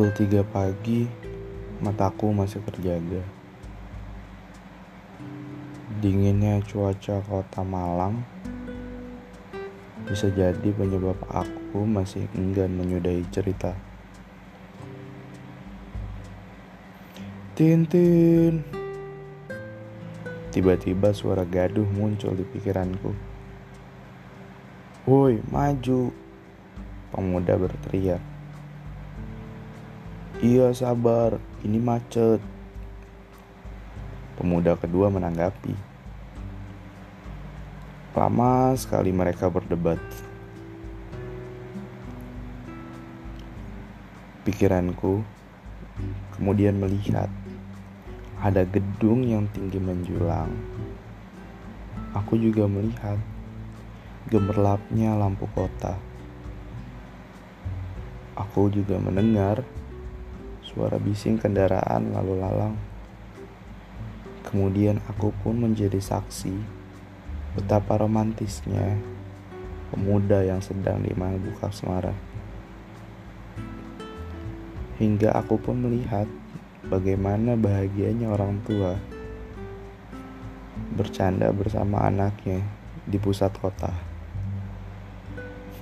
Pukul 3 pagi, mataku masih terjaga. Dinginnya cuaca kota Malang bisa jadi penyebab aku masih enggan menyudahi cerita. Tintin. Tiba-tiba suara gaduh muncul di pikiranku. Woi, maju. Pemuda berteriak. Iya sabar, ini macet. Pemuda kedua menanggapi. Lama sekali mereka berdebat. Pikiranku kemudian melihat ada gedung yang tinggi menjulang. Aku juga melihat gemerlapnya lampu kota. Aku juga mendengar suara bising kendaraan lalu lalang. Kemudian aku pun menjadi saksi betapa romantisnya pemuda yang sedang di buka asmara. Hingga aku pun melihat bagaimana bahagianya orang tua bercanda bersama anaknya di pusat kota.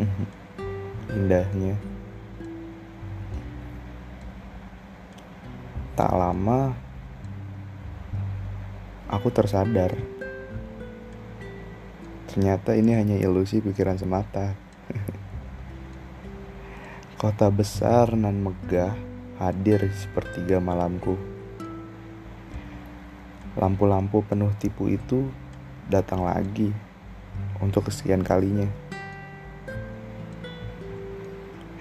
Indahnya. Tak lama, aku tersadar. Ternyata ini hanya ilusi pikiran semata. Kota besar nan megah hadir sepertiga malamku. Lampu-lampu penuh tipu itu datang lagi untuk kesekian kalinya.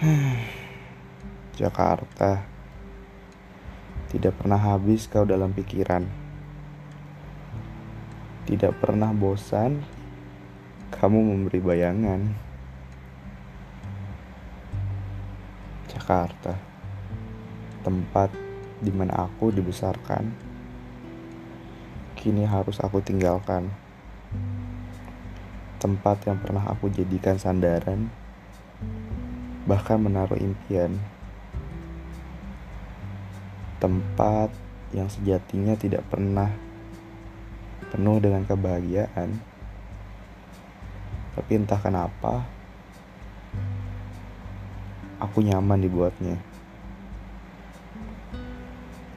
Jakarta. Tidak pernah habis kau dalam pikiran. Tidak pernah bosan kamu memberi bayangan. Jakarta. Tempat di mana aku dibesarkan. Kini harus aku tinggalkan. Tempat yang pernah aku jadikan sandaran, bahkan menaruh impian tempat yang sejatinya tidak pernah penuh dengan kebahagiaan. Tapi entah kenapa, aku nyaman dibuatnya.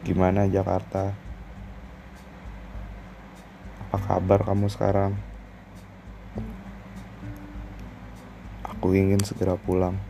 Gimana Jakarta? Apa kabar kamu sekarang? Aku ingin segera pulang.